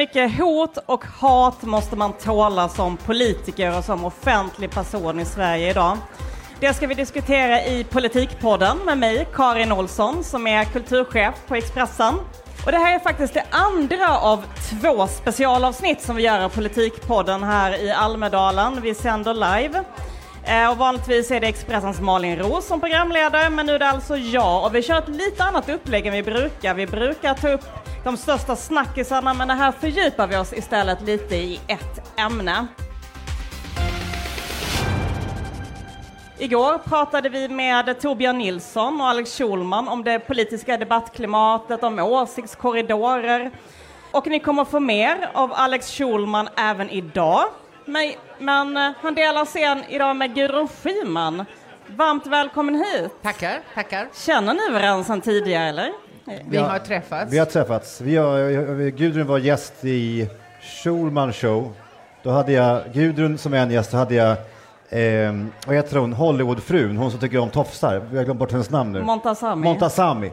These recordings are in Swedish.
Mycket hot och hat måste man tåla som politiker och som offentlig person i Sverige idag? Det ska vi diskutera i Politikpodden med mig, Karin Olsson, som är kulturchef på Expressen. Och det här är faktiskt det andra av två specialavsnitt som vi gör av Politikpodden här i Almedalen. Vi sänder live. Eh, och vanligtvis är det Expressens Malin Roos som programledare, men nu är det alltså jag. Och vi kör ett lite annat upplägg än vi brukar. Vi brukar ta upp de största snackisarna, men det här fördjupar vi oss istället lite i ett ämne. Igår pratade vi med Torbjörn Nilsson och Alex Schulman om det politiska debattklimatet, om åsiktskorridorer. Och ni kommer få mer av Alex Schulman även idag. Men, men eh, han delar scen idag med Gudrun Schyman. Varmt välkommen hit. Tackar, tackar. Känner ni varandra sedan tidigare eller? Vi har träffats. Vi har träffats. Vi har, Gudrun var gäst i Schulman show. Då hade jag Gudrun som en gäst, då hade jag eh, vad heter hon, Hollywoodfrun, hon som tycker om tofsar. Vi har glömt bort hennes namn nu. Montazami. Montazami.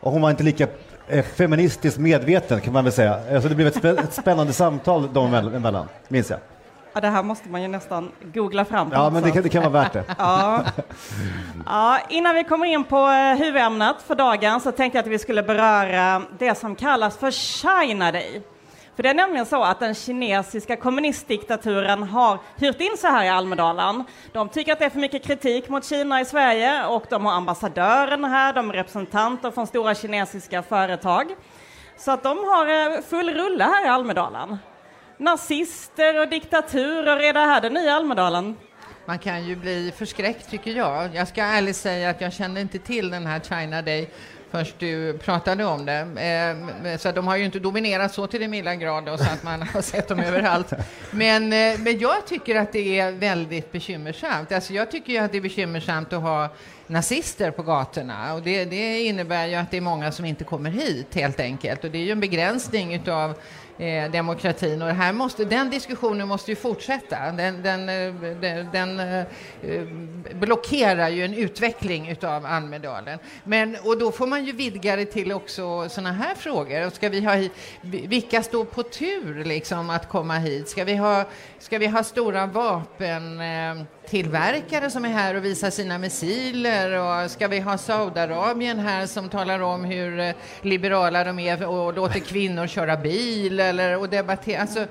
Och hon var inte lika eh, feministiskt medveten kan man väl säga. Alltså det blev ett, spä- ett spännande samtal dem emellan, minns jag. Ja, det här måste man ju nästan googla fram Ja, men det kan, det kan vara värt det. Ja. ja, innan vi kommer in på eh, huvudämnet för dagen så tänkte jag att vi skulle beröra det som kallas för China Day. För det är nämligen så att den kinesiska kommunistdiktaturen har hyrt in sig här i Almedalen. De tycker att det är för mycket kritik mot Kina i Sverige och de har ambassadören här, de är representanter från stora kinesiska företag. Så att de har eh, full rulle här i Almedalen. Nazister och diktaturer, är det här den nya Almedalen? Man kan ju bli förskräckt tycker jag. Jag ska ärligt säga att jag kände inte till den här China Day först du pratade om det. Eh, så de har ju inte dominerat så till den milda grad och så att man har sett dem överallt. Men, eh, men jag tycker att det är väldigt bekymmersamt. Alltså jag tycker ju att det är bekymmersamt att ha nazister på gatorna och det, det innebär ju att det är många som inte kommer hit helt enkelt och det är ju en begränsning utav eh, demokratin och här måste, den diskussionen måste ju fortsätta. Den, den, eh, den, den eh, blockerar ju en utveckling utav Almedalen. Men, och då får man ju vidga det till också sådana här frågor. Och ska vi ha, vilka står på tur liksom att komma hit? Ska vi ha, ska vi ha stora vapen eh, tillverkare som är här och visar sina missiler och ska vi ha Saudiarabien här som talar om hur eh, liberala de är och låter kvinnor köra bil eller och debattera. Alltså,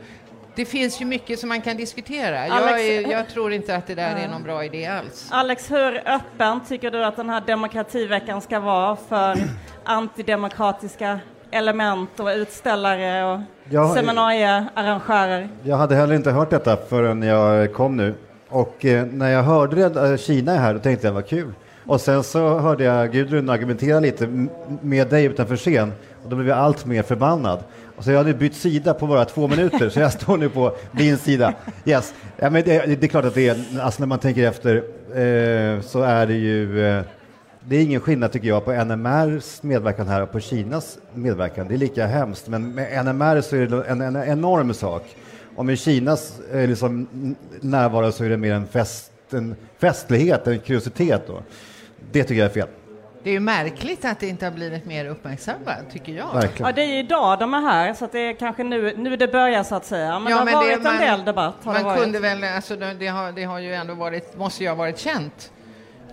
det finns ju mycket som man kan diskutera. Jag, Alex- är, jag tror inte att det där är någon bra idé alls. Alex, hur öppen tycker du att den här demokrativeckan ska vara för antidemokratiska element och utställare och Ja, seminariearrangörer? Jag hade heller inte hört detta förrän jag kom nu. Och eh, när jag hörde det, eh, Kina är här, då tänkte jag vad kul. Och sen så hörde jag Gudrun argumentera lite med dig utanför scen och då blev jag allt mer förbannad. Och så jag hade bytt sida på bara två minuter, så jag står nu på din sida. Yes. Ja, men det, det är klart att det är, alltså när man tänker efter eh, så är det ju eh, det är ingen skillnad tycker jag på NMRs medverkan här och på Kinas medverkan. Det är lika hemskt, men med NMR så är det en, en enorm sak. Och med Kinas eh, liksom, närvaro så är det mer en, fest, en festlighet, en kuriositet. Då. Det tycker jag är fel. Det är ju märkligt att det inte har blivit mer uppmärksammat, tycker jag. Verkligen. Ja, det är idag de är här, så att det är kanske nu, nu det börjar så att säga. Men Ja, det har men det- varit man- en del debatt. Har det Man varit. kunde väl, alltså det, det, har, det har ju ändå varit, måste ju ha varit känt.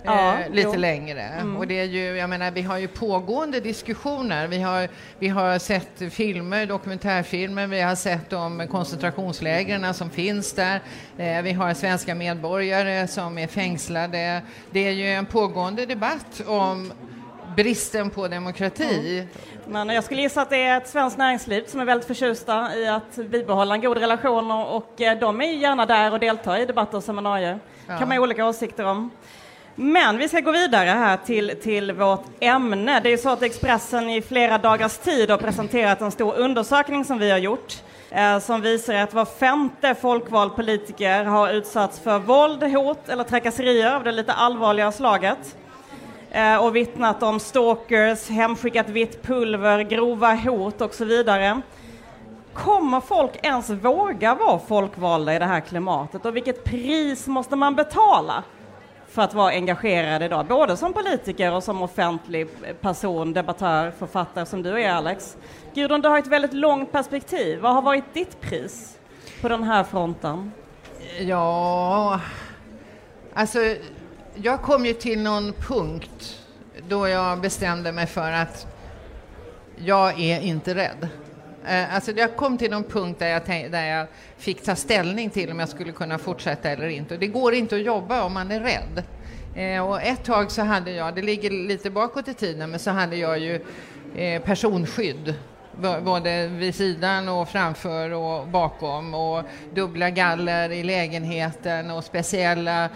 Ja, eh, lite jo. Mm. längre. Och det är ju, jag menar, vi har ju pågående diskussioner. Vi har, vi har sett filmer, dokumentärfilmer, vi har sett om koncentrationslägren som finns där. Eh, vi har svenska medborgare som är fängslade. Det är ju en pågående debatt om bristen på demokrati. Men jag skulle gissa att det är ett svenskt näringsliv som är väldigt förtjusta i att bibehålla en god relation och, och eh, de är ju gärna där och deltar i debatter och seminarier. Ja. kan man ha olika åsikter om. Men vi ska gå vidare här till, till vårt ämne. Det är ju så att Expressen i flera dagars tid har presenterat en stor undersökning som vi har gjort. eh, som visar att var femte folkvald politiker har utsatts för våld, hot eller trakasserier av det lite allvarliga slaget eh, och vittnat om stalkers, hemskickat vitt pulver, grova hot och så vidare. Kommer folk ens våga vara folkvalda i det här klimatet och vilket pris måste man betala för att vara engagerad idag, både som politiker och som offentlig person, debattör, författare som du är Alex. Gudrun, du har ett väldigt långt perspektiv. Vad har varit ditt pris på den här fronten? Ja, alltså jag kom ju till någon punkt då jag bestämde mig för att jag är inte rädd. Eh, alltså jag kom till någon punkt där jag, där jag fick ta ställning till om jag skulle kunna fortsätta eller inte. Och det går inte att jobba om man är rädd. Eh, och ett tag så hade jag, det ligger lite bakåt i tiden, men så hade jag ju eh, personskydd både vid sidan och framför och bakom och dubbla galler i lägenheten och speciella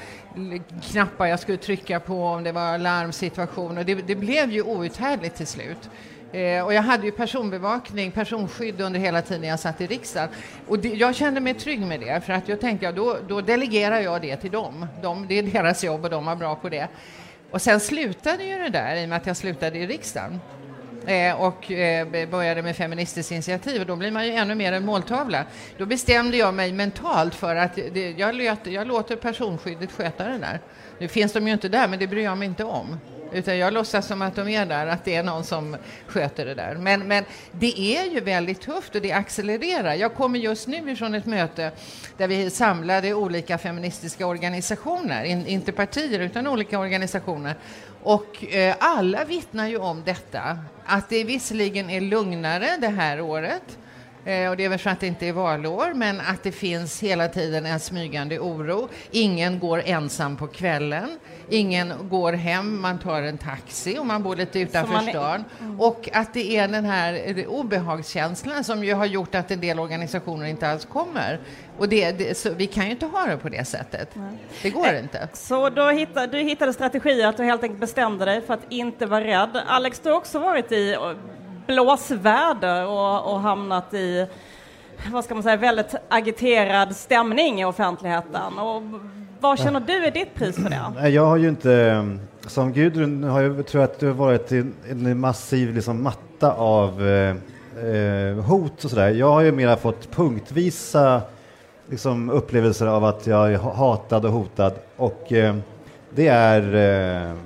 knappar jag skulle trycka på om det var larmsituation och det, det blev ju outhärdligt till slut. Eh, och jag hade ju personbevakning, personskydd under hela tiden jag satt i riksdagen. Och det, jag kände mig trygg med det, för att jag tänkte ja, då, då delegerar jag det till dem. De, det är deras jobb och de var bra på det. Och sen slutade ju det där i och med att jag slutade i riksdagen. Eh, och eh, började med Feministiskt initiativ och då blir man ju ännu mer en måltavla. Då bestämde jag mig mentalt för att det, jag, löt, jag låter personskyddet sköta det där. Nu finns de ju inte där, men det bryr jag mig inte om. Utan jag låtsas som att de är där, att det är någon som sköter det där. Men, men det är ju väldigt tufft och det accelererar. Jag kommer just nu ifrån ett möte där vi samlade olika feministiska organisationer, in, inte partier utan olika organisationer. Och eh, alla vittnar ju om detta, att det visserligen är lugnare det här året, och det är väl för att det inte är valår, men att det finns hela tiden en smygande oro. Ingen går ensam på kvällen. Ingen går hem, man tar en taxi och man bor lite utanför man stan. Och att det är den här eh, obehagskänslan som ju har gjort att en del organisationer inte alls kommer. Och det, det, så vi kan ju inte ha det på det sättet. Det går inte. Så då hittade, du hittade strategier att du helt enkelt bestämde dig för att inte vara rädd. Alex, du har också varit i eh, blåsväder och, och hamnat i vad ska man säga, väldigt agiterad stämning i offentligheten. Och vad känner du är ditt pris för det? Jag har ju inte, som Gudrun, har jag, tror att det har varit en, en massiv liksom, matta av eh, eh, hot och sådär. Jag har ju mera fått punktvisa liksom, upplevelser av att jag är ha- hatad och hotad. Och eh, det är,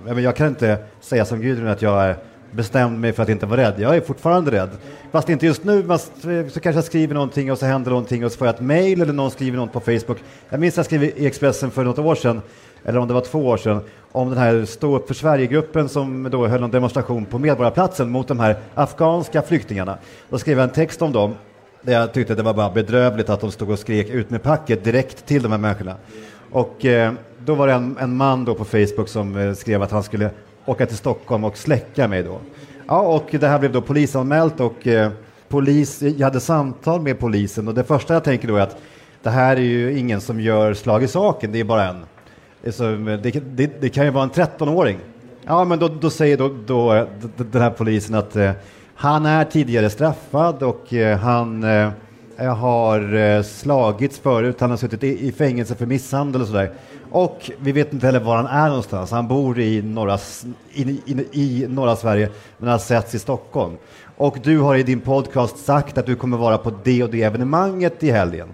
eh, jag kan inte säga som Gudrun att jag är bestämde mig för att inte vara rädd. Jag är fortfarande rädd. Fast inte just nu, men eh, så kanske jag skriver någonting och så händer någonting och så får jag ett mail eller någon skriver något på Facebook. Jag minns att jag skrev i Expressen för något år sedan, eller om det var två år sedan, om den här Stå upp för Sverige-gruppen som då höll en demonstration på Medborgarplatsen mot de här afghanska flyktingarna. Då skrev jag en text om dem där jag tyckte det var bara bedrövligt att de stod och skrek ut med packet direkt till de här människorna. Och eh, då var det en, en man då på Facebook som eh, skrev att han skulle åka till Stockholm och släcka mig då. Ja, och det här blev då polisanmält och eh, polis, jag hade samtal med polisen och det första jag tänker då är att det här är ju ingen som gör slag i saken, det är bara en. Det, så, eh, det, det, det kan ju vara en 13-åring. Ja, men då, då säger då, då eh, den här polisen att eh, han är tidigare straffad och eh, han eh, har eh, slagits förut, han har suttit i, fängelse för misshandel och sådär. Och vi vet inte heller var han är någonstans. Han bor i norra, i, i, i norra Sverige men har setts i Stockholm. Och du har i din podcast sagt att du kommer vara på det och det evenemanget i helgen.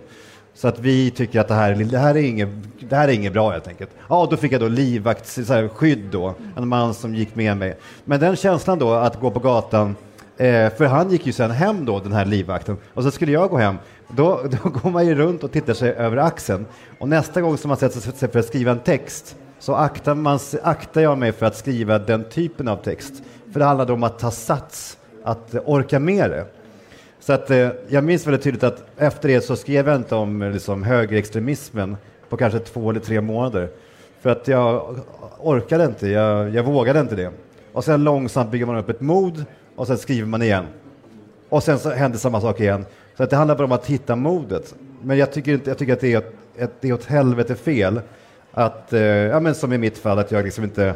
Så att vi tycker att det här, det här, är, inget, det här är inget bra helt enkelt. Ja, då fick jag då livvaktsskydd då, en man som gick med mig. Men den känslan då att gå på gatan, eh, för han gick ju sen hem då, den här livvakten, och så skulle jag gå hem. Då, då går man ju runt och tittar sig över axeln. Och nästa gång som man sätter sig för att skriva en text så aktar, man, aktar jag mig för att skriva den typen av text. För det handlar om att ta sats, att eh, orka med det. Så att, eh, jag minns väldigt tydligt att efter det så skrev jag inte om eh, liksom, högerextremismen på kanske två eller tre månader. För att jag orkade inte, jag, jag vågade inte det. Och sen långsamt bygger man upp ett mod och sen skriver man igen. Och sen så händer samma sak igen. Så att det handlar bara om att hitta modet. Men jag tycker, inte, jag tycker att det är, ett, ett, det är åt helvete fel att, eh, ja men som i mitt fall, att jag liksom inte,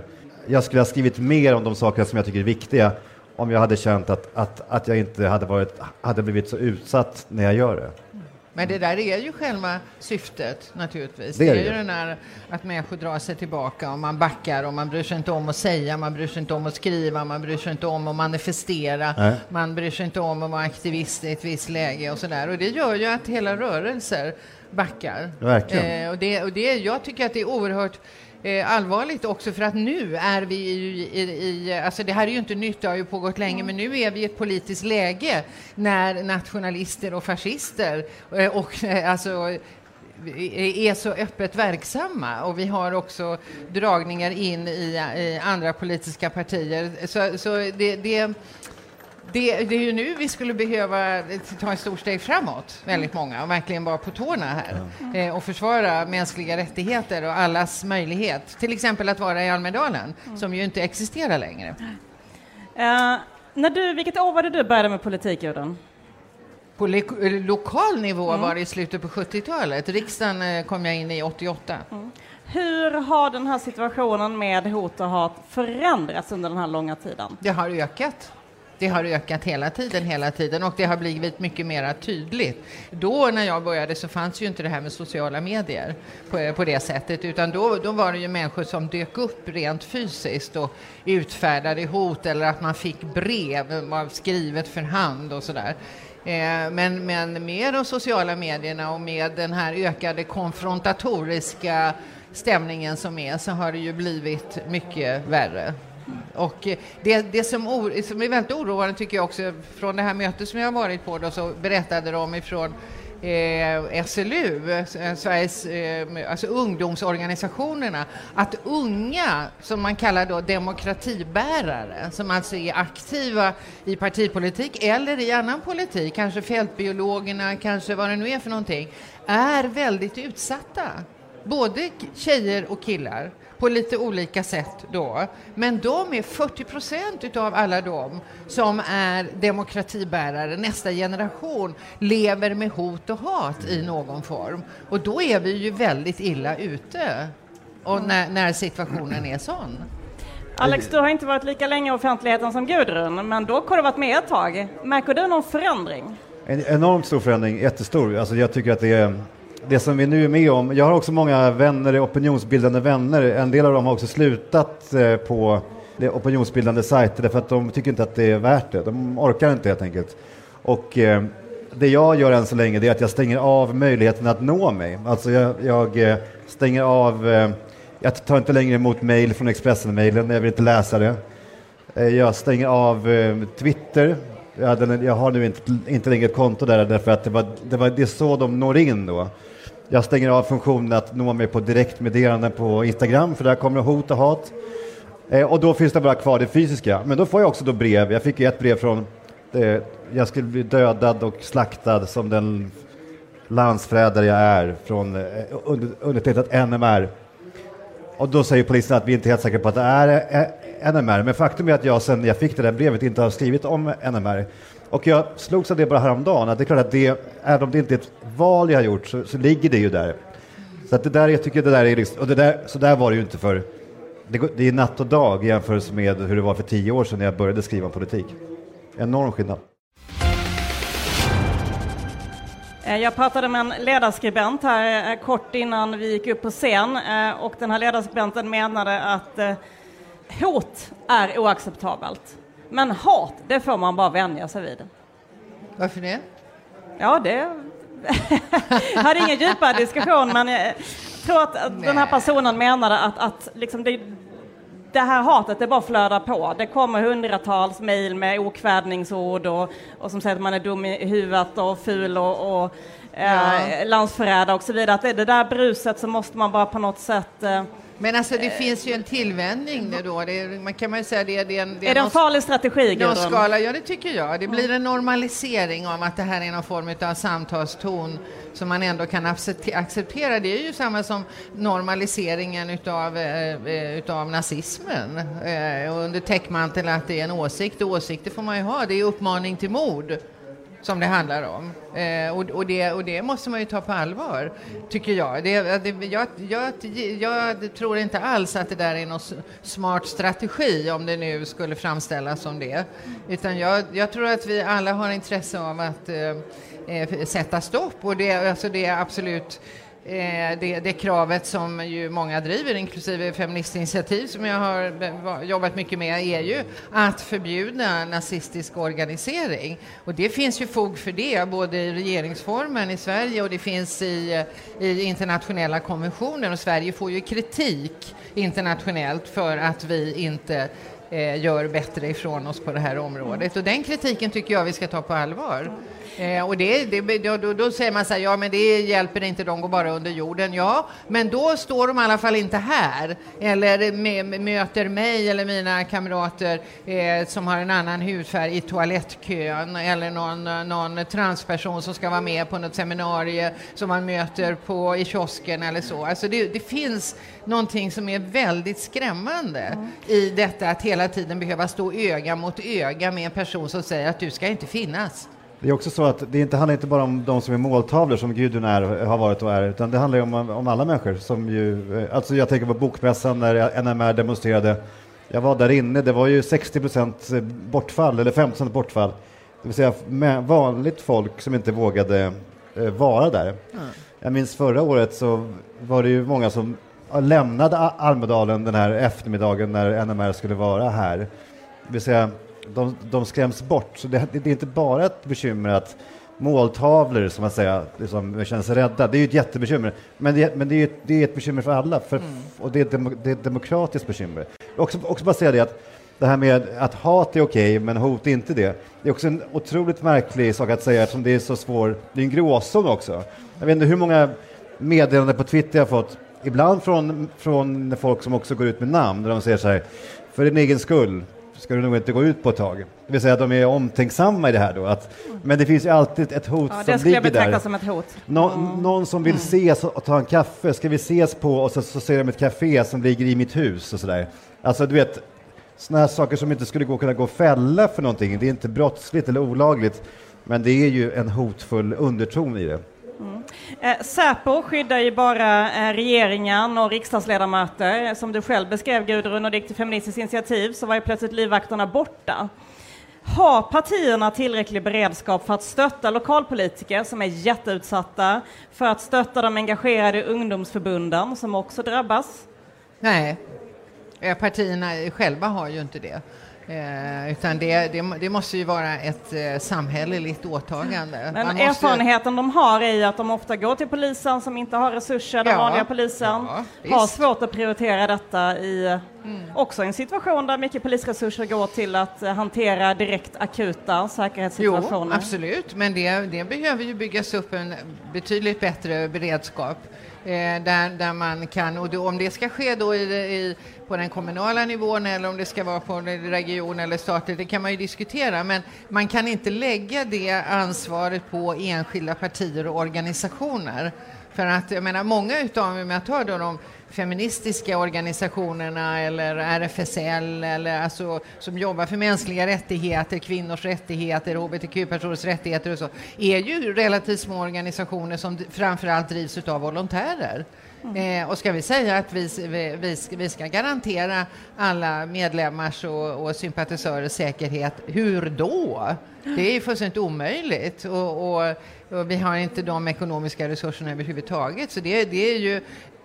jag skulle ha skrivit mer om de saker som jag tycker är viktiga om jag hade känt att, att, att jag inte hade, varit, hade blivit så utsatt när jag gör det. Men det där är ju själva syftet naturligtvis. Det Det är är, ju den här att människor drar sig tillbaka och man backar och man bryr sig inte om att säga, man bryr sig inte om att skriva, man bryr sig inte om att manifestera, Nej. man bryr sig inte om att vara aktivist i ett visst läge och sådär. Och det gör ju att hela rörelser backar. Verkligen. Eh, och det, och det, jag tycker att det är oerhört allvarligt också för att nu är vi i, i, i, alltså det här är ju inte nytt, det har ju pågått länge, men nu är vi i ett politiskt läge när nationalister och fascister eh, och eh, alltså är så öppet verksamma och vi har också dragningar in i, i andra politiska partier. Så, så det, det, det, det är ju nu vi skulle behöva ta ett stort steg framåt, väldigt många, och verkligen vara på tårna här eh, och försvara mänskliga rättigheter och allas möjlighet, till exempel att vara i Almedalen, som ju inte existerar längre. Eh, när du, vilket år var det du började med politik, Gudrun? På le- lokal nivå var det i slutet på 70-talet. Riksdagen eh, kom jag in i 88. Hur har den här situationen med hot och hat förändrats under den här långa tiden? Det har ökat. Det har ökat hela tiden, hela tiden och det har blivit mycket mer tydligt. Då när jag började så fanns ju inte det här med sociala medier på, eh, på det sättet utan då, då var det ju människor som dök upp rent fysiskt och utfärdade hot eller att man fick brev skrivet för hand och sådär. Eh, men, men med de sociala medierna och med den här ökade konfrontatoriska stämningen som är så har det ju blivit mycket värre. Och eh, det, det som, or, som är väldigt oroande tycker jag också, från det här mötet som jag har varit på då, så berättade de ifrån eh, SLU, eh, Sveriges eh, alltså ungdomsorganisationerna, att unga, som man kallar då demokratibärare, som alltså är aktiva i partipolitik eller i annan politik, kanske fältbiologerna, kanske vad det nu är för någonting, är väldigt utsatta. Både tjejer och killar på lite olika sätt då. Men de är 40 procent utav alla de som är demokratibärare, nästa generation, lever med hot och hat i någon form. Och då är vi ju väldigt illa ute. Och när, när situationen är sån. Alex, du har inte varit lika länge i offentligheten som Gudrun, men dock har du varit med ett tag. Märker du någon förändring? En enormt stor förändring, jättestor. Alltså jag tycker att det är det som vi nu är med om. Jag har också många vänner, opinionsbildande vänner. En del av dem har också slutat eh, på det opinionsbildande sajter därför att de tycker inte att det är värt det. De orkar inte helt enkelt. Och eh, det jag gör än så länge det är att jag stänger av möjligheten att nå mig. Alltså jag, jag eh, stänger av, eh, jag tar inte längre emot mejl från Expressen-mejlen, jag vill inte läsa det. Eh, Jag stänger av eh, Twitter. Jag, hade, jag har nu inte, inte längre ett konto där därför att det, var, det, var, det är så de når in då. Jag stänger av funktionen att nå mig på direktmeddelanden på Instagram för där kommer hot och hat. Eh, och då finns det bara kvar det fysiska. Men då får jag också då brev. Jag fick ett brev från eh, jag skulle bli dödad och slaktad som den landsförrädare jag är från eh, under, undertecknat NMR. Och då säger polisen att vi inte är helt säkra på att det är eh, NMR. Men faktum är att jag sedan jag fick det där brevet inte har skrivit om NMR. Och jag slogs av det bara häromdagen, att det är klart att det, även om det inte är ett val jag har gjort, så, så ligger det ju där. Så att det där, jag tycker det där är liksom, och det där, så där var det ju inte för, det, det är natt och dag i jämförelse med hur det var för tio år sedan när jag började skriva om politik. Enorm skillnad. Eh, Jag pratade med en ledarskribent här eh, kort innan vi gick upp på scen eh, och den här ledarskribenten menade att hot är oacceptabelt. Men hat, det får man bara vänja sig vid. Varför det? Ja, det hade ingen djupare diskussion, men jag tror att att den här personen menade att, att liksom det, det här hatet, det bara flödar på. Det kommer hundratals mejl med okvädningsord och, och som säger att man är dum i huvudet och ful och, och eh, landsförrädare och så vidare. Att det, det där bruset så måste man bara på något sätt... Eh, Men alltså det finns ju en tillvänjning nu då. Det är, man kan man ju säga det, det är en, är det en farlig strategi, någon skala, ja det tycker jag. Det blir en normalisering om att det här är någon form av samtalston som man ändå kan accepte- acceptera. Det är ju samma som normaliseringen utav, eh, eh, utav nazismen eh, under täckmantel att det är en åsikt. Och åsikter får man ju ha, det är uppmaning till mord som det handlar om. Eh, och, och, det, och det måste man ju ta på allvar, tycker jag. Det, eh, det, jag, jag, jag tror inte alls att det där är någon smart strategi, om det nu skulle framställas som det. Utan jag, jag tror att vi alla har intresse av att eh, eh sätta stopp. Och det, alltså det är absolut Eh, Eh, det, det, kravet som ju många driver, inklusive Feministinitiativ som jag har jobbat mycket med, är ju att förbjuda nazistisk organisering. Och det finns ju fog för det, både i regeringsformen i Sverige och det finns i, i internationella konventioner. Och Sverige får ju kritik internationellt för att vi inte Eh, gör bättre ifrån oss på det här området. Och den kritiken tycker jag vi ska ta på allvar. Eh, och det, det, då, då, säger man så här, ja men det hjälper inte, de går bara under jorden. Ja, men då står de i alla fall inte här eller med, möter mig eller mina kamrater eh, som har en annan hudfärg i toalettkön eller någon, någon transperson som ska vara med på något seminarium som man möter på, i kiosken eller så. Alltså det, det finns någonting som är väldigt skrämmande mm. i detta att hela tiden behöva stå öga mot öga med en person som säger att du ska inte finnas. Det är också så att det inte handlar inte bara om de som är måltavlor som Gudrun är, har varit och är, utan det handlar om, om alla människor som ju, eh, alltså jag tänker på bokmässan när NMR demonstrerade. Jag var där inne, det var ju 60 procent bortfall, eller 50 procent bortfall. Det vill säga vanligt folk som inte vågade eh, vara där. Mm. Jag minns förra året så var det ju många som lämnade Almedalen den här eftermiddagen när NMR skulle vara här. Det vill säga, de, de skräms bort. Så det, det, är inte bara ett bekymmer att måltavlor, som man säger, liksom, känner sig rädda. Det är ju ett jättebekymmer. Men det, men det, är, det är ett bekymmer för alla, för, mm. och det är, ett demo, det är ett demokratiskt bekymmer. Också, också bara säga det att det här med att hat är okej, men hot är inte det. Det är också en otroligt märklig sak att säga eftersom det är så svår, det är en gråzon också. Jag vet inte hur många meddelanden på Twitter jag fått, ibland från, från folk som också går ut med namn, där de säger så här, för din egen skull, ska du nog inte gå ut på ett tag. Det vill säga att de är omtänksamma i det här då. Att, men det finns ju alltid ett hot ja, som ligger där. Det som ett hot. Nå, mm. Någon som vill mm. ses och ta en kaffe, ska vi ses på och så, så ser de ett café som ligger i mitt hus och sådär. Alltså du vet, sådana här saker som inte skulle gå, kunna gå fälla för någonting. Det är inte brottsligt eller olagligt, men det är ju en hotfull underton i det. Mm. Eh, Säpo skyddar ju bara eh, regeringen och riksdagsledamöter. Som du själv beskrev Gudrun, och det gick till Feministiskt initiativ så var ju plötsligt livvakterna borta. Har partierna tillräcklig beredskap för att stötta lokalpolitiker som är jätteutsatta, för att stötta de engagerade ungdomsförbunden som också drabbas? Nej, partierna själva har ju inte det. Eh, utan det, det, det, måste ju vara ett eh, samhälleligt åtagande. Men måste... erfarenheten de har är att de ofta går till polisen som inte har resurser, den ja, vanliga polisen, ja, har svårt att prioritera detta i mm. också en situation där mycket polisresurser går till att eh, hantera direkt akuta säkerhetssituationer. Jo, absolut, men det, det behöver ju byggas upp en betydligt bättre beredskap Eh, där, där man kan, och då, om det ska ske då i, i, på den kommunala nivån eller om det ska vara på region eller statligt, det kan man ju diskutera, men man kan inte lägga det ansvaret på enskilda partier och organisationer. För att jag menar, många utav, om jag tar då de feministiska organisationerna eller RFSL eller alltså, som jobbar för mänskliga rättigheter, kvinnors rättigheter, hbtq-personers rättigheter och så, är ju relativt små organisationer som framförallt drivs av volontärer. Mm. Eh, och ska vi säga att vi, vi, vi ska garantera alla medlemmars och, och sympatisörers säkerhet, hur då? Det är ju fullständigt omöjligt och, och, och, vi har inte de ekonomiska resurserna överhuvudtaget. Så det, det är ju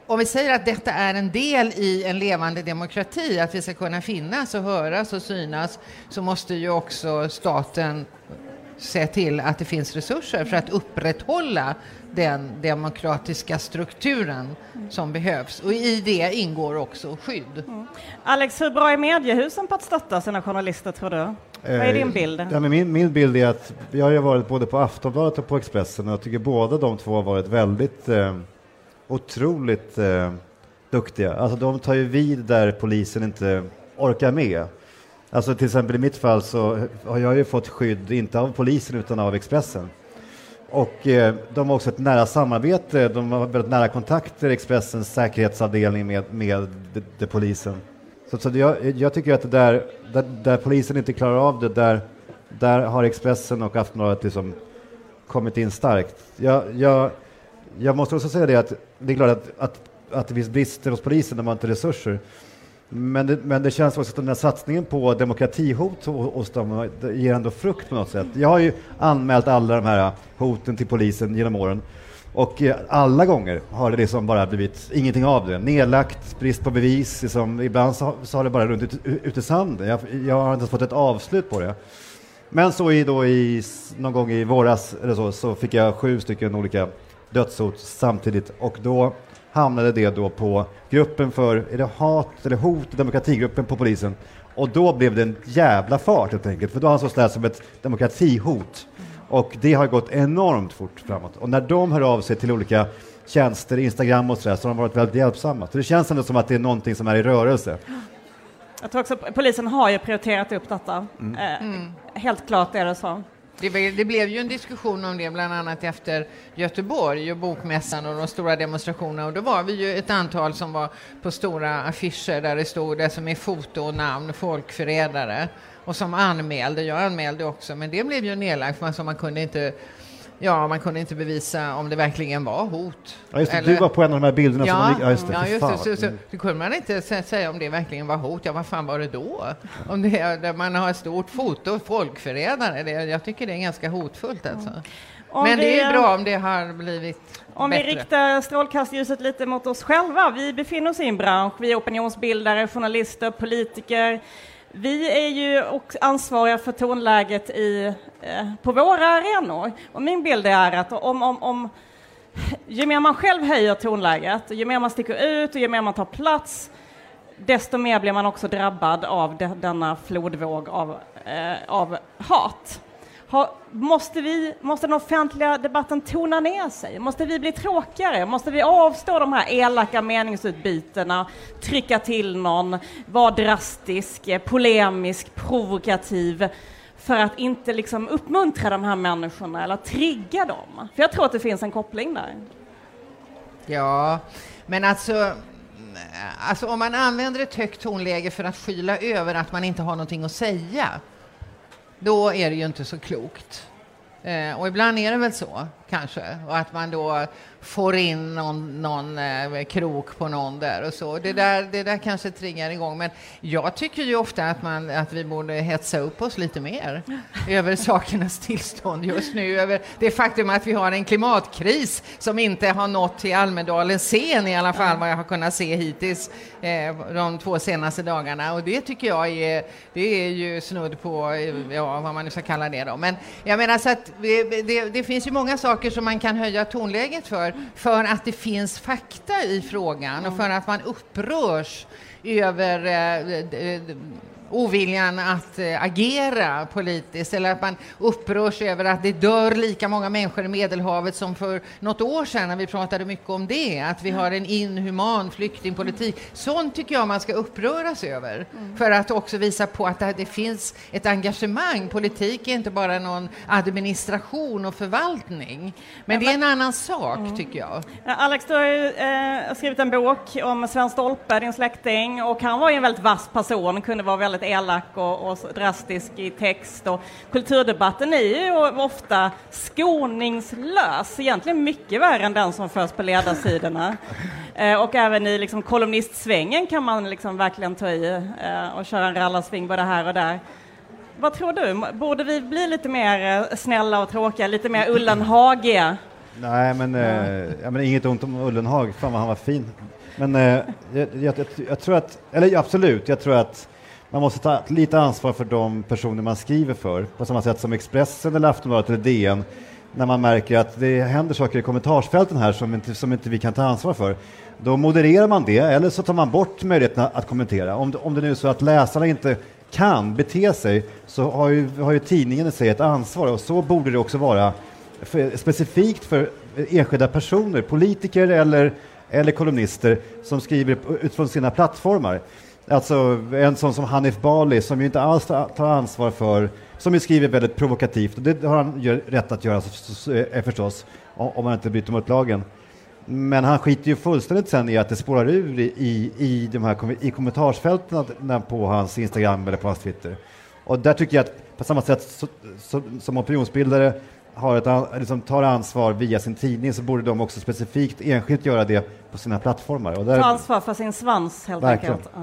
om vi säger att detta är en del i en levande demokrati, att vi ska kunna finnas och höras och synas, så måste ju också staten se till att det finns resurser för att upprätthålla den demokratiska strukturen som behövs. Och i det ingår också skydd. Mm. Alex, hur bra är mediehusen på att stötta sina journalister, tror du? Vad är din bild? Ja, men min, min bild är att jag har varit både på Aftonbladet och på Expressen och jag tycker båda de två har varit väldigt eh, otroligt eh, duktiga. Alltså de tar ju vid där polisen inte orkar med. Alltså till exempel i mitt fall så har jag ju fått skydd, inte av polisen utan av Expressen. Och eh, de har också ett nära samarbete, de har väldigt nära kontakter, Expressens säkerhetsavdelning med, med de, de polisen. Så, så jag, jag, tycker att det där, där, där, polisen inte klarar av det, där Där har Expressen och Aftonbladet liksom kommit in starkt. Jag, jag, jag måste också säga det att det är klart att, att, att det finns brister hos polisen De har inte resurser. Men det, men det känns också att den här satsningen på demokratihot hos dem ger ändå frukt på något sätt. Jag har ju anmält alla de här hoten till polisen genom åren och eh, alla gånger har det liksom bara blivit ingenting av det. Nedlagt, brist på bevis. Liksom, ibland så, så har det bara runt ut, ut i sanden. Jag, jag har inte fått ett avslut på det. Men så i, då i, någon gång i våras eller så, så fick jag sju stycken olika dödshot samtidigt och då hamnade det då på gruppen för, är det hat eller hot, demokratigruppen på polisen. Och då blev det en jävla fart helt enkelt, för då ansågs det här som ett demokratihot. Och det har gått enormt fort framåt. Och när de hör av sig till olika tjänster, Instagram och sådär, så har de varit väldigt hjälpsamma. Så det känns ändå som att det är någonting som är i rörelse. Jag tror också polisen har ju prioriterat upp detta. Mm. Eh, helt klart är det så. Det, det, blev ju en diskussion om det bland annat efter Göteborg och bokmässan och de stora demonstrationerna och då var vi ju ett antal som var på stora affischer där det stod det som är foto och namn, folkförrädare och som anmälde. Jag anmälde också men det blev ju nedlagt för alltså man kunde inte Ja, man kunde inte bevisa om det verkligen var hot. Ja, just det, Eller... Du var på en av de här bilderna ja, som man... Ja, just det. Ja, just det. Så, så, så, kunde man inte säga om det verkligen var hot. Ja, vad fan var det då? Om det, man har ett stort foto, folkförrädare. Det, jag tycker det är ganska hotfullt alltså. Mm. Men vi, det är bra om det har blivit Om bättre. vi riktar strålkastljuset lite mot oss själva. Vi befinner oss i en bransch, vi är opinionsbildare, journalister, politiker. Vi är ju också ansvariga för tonläget i, eh, på våra arenor. Och min bild är att om, om, om ju mer man själv höjer tonläget, ju mer man sticker ut och ju mer man tar plats, desto mer blir man också drabbad av de, denna flodvåg av, eh, av hat. Ha, måste, vi, måste den offentliga debatten tona ner sig? Måste vi bli tråkigare? Måste vi avstå de här elaka meningsutbytena, trycka till någon, vara drastisk, eh, polemisk, provokativ för att inte liksom uppmuntra de här människorna eller trigga dem? För jag tror att det finns en koppling där. Ja, men alltså mm, Alltså om man använder ett högt tonläge för att skyla över att man inte har någonting att säga, då är det ju inte så klokt. Eh, och ibland är det väl så, kanske, och att man då får in någon, någon eh, krok på någon där och så. Det där, det där kanske triggar igång. Men jag tycker ju ofta att, man, att vi borde hetsa upp oss lite mer över sakernas tillstånd just nu. Över det faktum att vi har en klimatkris som inte har nått till Almedalens scen i alla fall, vad jag har kunnat se hittills eh, de två senaste dagarna. Och det tycker jag är, det är ju snudd på, ja, vad man nu ska kalla det då. Men jag menar så att det, det, det finns ju många saker som man kan höja tonläget för för, att det finns fakta i frågan och för att man upprörs över eh, oviljan att eh, agera politiskt eller att man upprörs över att det dör lika många människor i Medelhavet som för något år sedan när vi pratade mycket om det, att vi har en inhuman flyktingpolitik. Sånt tycker jag man ska uppröras över mm. för att också visa på att det finns ett engagemang. Politik är inte bara någon administration och förvaltning. Men det är en annan sak, mm. tycker jag. Alex, du har ju eh, skrivit en bok om Sven Stolpe, din släkting, och han var ju en väldigt vass person, kunde vara väldigt väldigt elak och, och drastisk i text. Och kulturdebatten är ju ofta skoningslös, egentligen mycket värre än den som förs på ledarsidorna. Eh, och även i liksom, kolumnistsvängen kan man liksom verkligen ta i eh, och köra en rallarsving både här och där. Vad tror du? Borde vi bli lite mer eh, snälla och tråkiga, lite mer Ullenhagiga? Nej, men, eh, ja, men inget ont om Ullenhag, fan vad han var fin. Men eh, jag, jag, jag, tror att, eller absolut, jag tror att man måste ta lite ansvar för de personer man skriver för, på samma sätt som Expressen eller Aftonbladet eller DN, när man märker att det händer saker i kommentarsfälten här som inte, som inte vi kan ta ansvar för. Då modererar man det, eller så tar man bort möjligheten att kommentera. Om, om det nu är så att läsarna inte kan bete sig, så har ju, har ju tidningen i sig ett ansvar, och så borde det också vara för, specifikt för enskilda personer, politiker eller, eller kolumnister som skriver utifrån sina plattformar. Alltså en sån som Hanif Bali som ju inte alls tar ansvar för, som ju skriver väldigt provokativt, och det har han rätt att göra eh, förstås, om man inte bryter mot lagen. Men han skiter ju fullständigt sen i att det spårar ur i, i, de här, i kommentarsfälten på hans Instagram eller på hans Twitter. Och där tycker jag att på samma sätt så, så, som opinionsbildare har ett, liksom tar ansvar via sin tidning så borde de också specifikt enskilt göra det på sina plattformar. Och där, Ta ansvar för sin svans helt Verkligen. enkelt. Ja.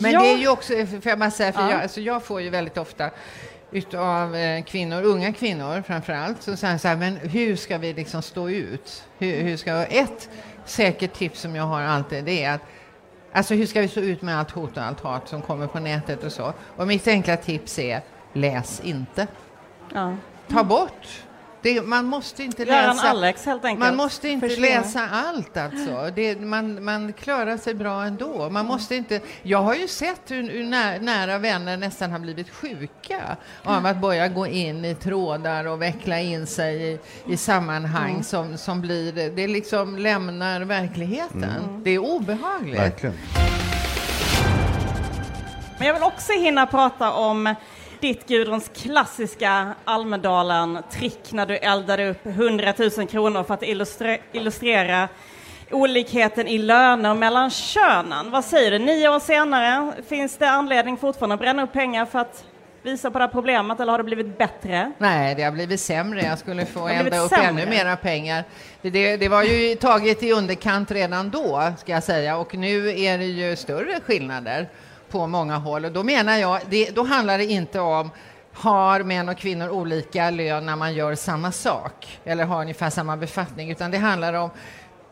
Men Ja. det är ju också, får jag bara säga, för Ja. jag, alltså jag får ju väldigt ofta utav eh, kvinnor, unga kvinnor framför allt, så säger så här, men hur ska vi liksom stå ut? Hur, hur ska, ett säkert tips som jag har alltid, det är att Alltså hur ska vi stå ut med allt hot och allt hat som kommer på nätet och så? Och mitt enkla tips är, läs inte. Ja. Ta bort. Det, man måste inte läsa. Alex helt enkelt. Man måste inte Försvinner. läsa allt alltså. Det, man, man klarar sig bra ändå. Man måste inte, jag har ju sett hur, hur nä, nära vänner nästan har blivit sjuka av att börja gå in i trådar och veckla in sig i, i sammanhang som, som blir, det liksom lämnar verkligheten. Det är obehagligt. verkligen. Men jag vill också hinna prata om ditt Gudruns klassiska Almedalen-trick när du eldade upp 100 000 kronor för att illustre- illustrera olikheten i löner mellan könen. Vad säger du? Nio år senare, finns det anledning fortfarande att bränna upp pengar för att visa på det här problemet eller har det blivit bättre? Nej, det har blivit sämre. Jag skulle få elda upp sämre. ännu mera pengar. Det, det var ju taget i underkant redan då, ska jag säga, och nu är det ju större skillnader på många håll. Och då menar jag, det, då handlar det inte om har män och kvinnor olika lön när man gör samma sak eller har ungefär samma befattning, utan det handlar om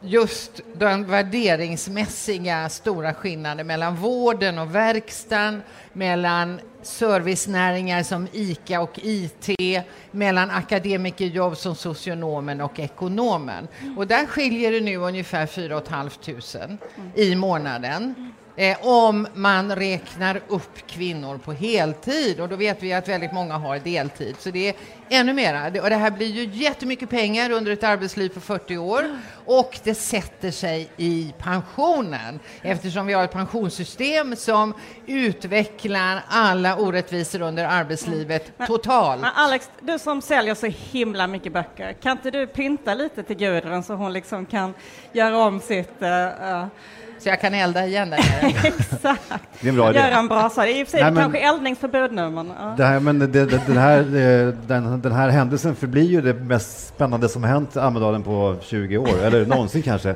just den värderingsmässiga stora skillnaden mellan vården och verkstaden, mellan servicenäringar som ICA och IT, mellan akademikerjobb som socionomen och ekonomen. Och där skiljer det nu ungefär 4 500 i månaden. Eh, om man räknar upp kvinnor på heltid och då vet vi att väldigt många har deltid. Så det är ännu mera. Det- Och det här blir ju jättemycket pengar under ett arbetsliv på 40 år och det sätter sig i pensionen eftersom vi har ett pensionssystem som utvecklar alla orättvisor under arbetslivet totalt. Men Alex, du som säljer så himla mycket böcker, kan inte du pynta lite till Gudrun så hon liksom kan göra om sitt... eh, eh, Så jag kan elda igen där nere. exakt. Det är en bra idé. Göra en brasa. Det är i och för sig Nej, men- kanske eldningsförbud nu, men... ja. Det här, men det, det, den, här, eh, den, den här händelsen förblir ju det mest spännande som hänt i Almedalen på 20 år, eller någonsin kanske.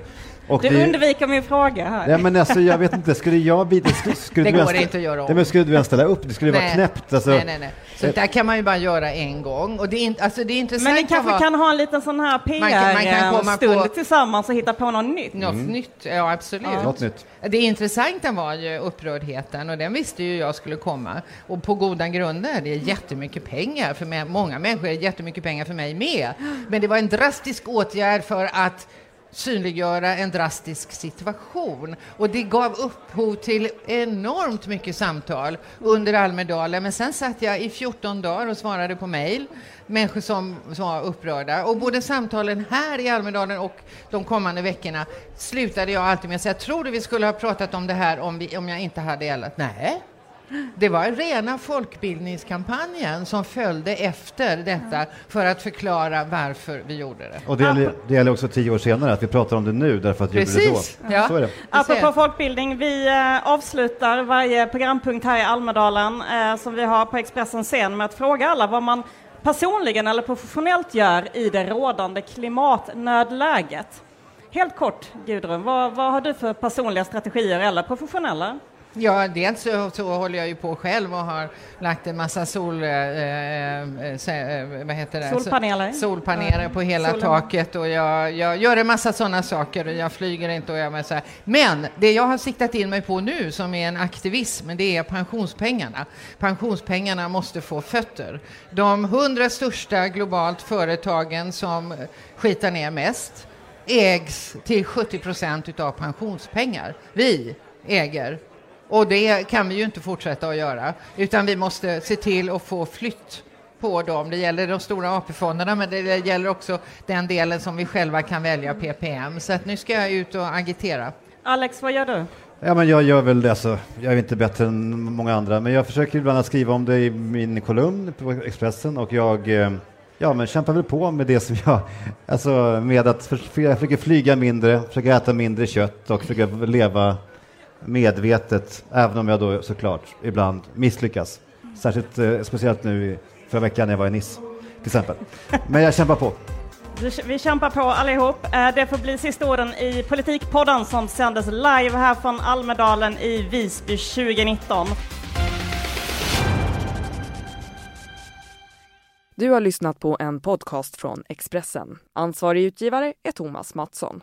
Och Du det- undviker min fråga här. Ja, men alltså, jag vet inte, skulle jag bli... Skulle, skulle Det du ens- går inte att göra om. Nej, men skulle du ens ställa upp? Det skulle vara Nej. knäppt. Alltså, nej, nej, nej. Så där kan man ju bara göra en gång. Och det är, inte, alltså det är intressant Men ni kanske vara- kan ha en liten sån här PR-stund på- tillsammans och hitta på något nytt. Något nytt, ja absolut. Något nytt. Det intressanta var ju upprördheten och den visste ju jag skulle komma. Och på goda grunder, det är jättemycket pengar för mig. Många människor är jättemycket pengar för mig med. Men det var en drastisk åtgärd för att synliggöra en drastisk situation. Och det gav upphov till enormt mycket samtal under Almedalen. Men sen satt jag i 14 dagar och svarade på mejl. Människor som, som var upprörda. Och både samtalen här i Almedalen och de kommande veckorna slutade jag alltid med att säga, tror du vi skulle ha pratat om det här om, vi, om jag inte hade eldat? Nej. Det var rena folkbildningskampanjen som följde efter detta för att förklara varför vi gjorde det. Och det gäller, det gäller också tio år senare, att vi pratar om det nu därför att vi gjorde det då. Precis. Ja. Så är det. Apropå folkbildning, vi eh, avslutar varje programpunkt här i Almedalen eh, som vi har på Expressen scen med att fråga alla vad man personligen eller professionellt gör i det rådande klimatnödläget. Helt kort, Gudrun, vad, vad har du för personliga strategier eller professionella? Ja, dels så, så håller jag ju på själv och har lagt en massa sol... Eh, eh, se- eh, vad heter det? Solpaneler. So- Solpaneler på hela Solen. taket och jag, jag gör en massa sådana saker och jag flyger inte och jag så här. Men det jag har siktat in mig på nu som är en aktivism, det är pensionspengarna. Pensionspengarna måste få fötter. De hundra största globalt företagen som skitar ner mest ägs till 70 procent utav pensionspengar. Vi äger och det kan vi ju inte fortsätta att göra, utan vi måste se till att få flytt på dem. Det gäller de stora AP-fonderna, men det gäller också den delen som vi själva kan välja, PPM. Så att nu ska jag ut och agitera. Alex, vad gör du? Ja, men jag gör väl det, alltså, jag är inte bättre än många andra, men jag försöker ibland att skriva om det i min kolumn på Expressen och jag eh, ja, men kämpar väl på med det som jag, alltså med att för, jag försöker flyga mindre, försöker äta mindre kött och försöker leva medvetet, även om jag då såklart ibland misslyckas. Särskilt eh, speciellt nu i förra veckan när jag var i Nice, till exempel. Men jag kämpar på. Vi, kämpar på allihop. Eh, Det får bli sista orden i Politikpodden som sändes live här från Almedalen i Visby 2019. Du har lyssnat på en podcast från Expressen. Ansvarig utgivare är Thomas Mattsson.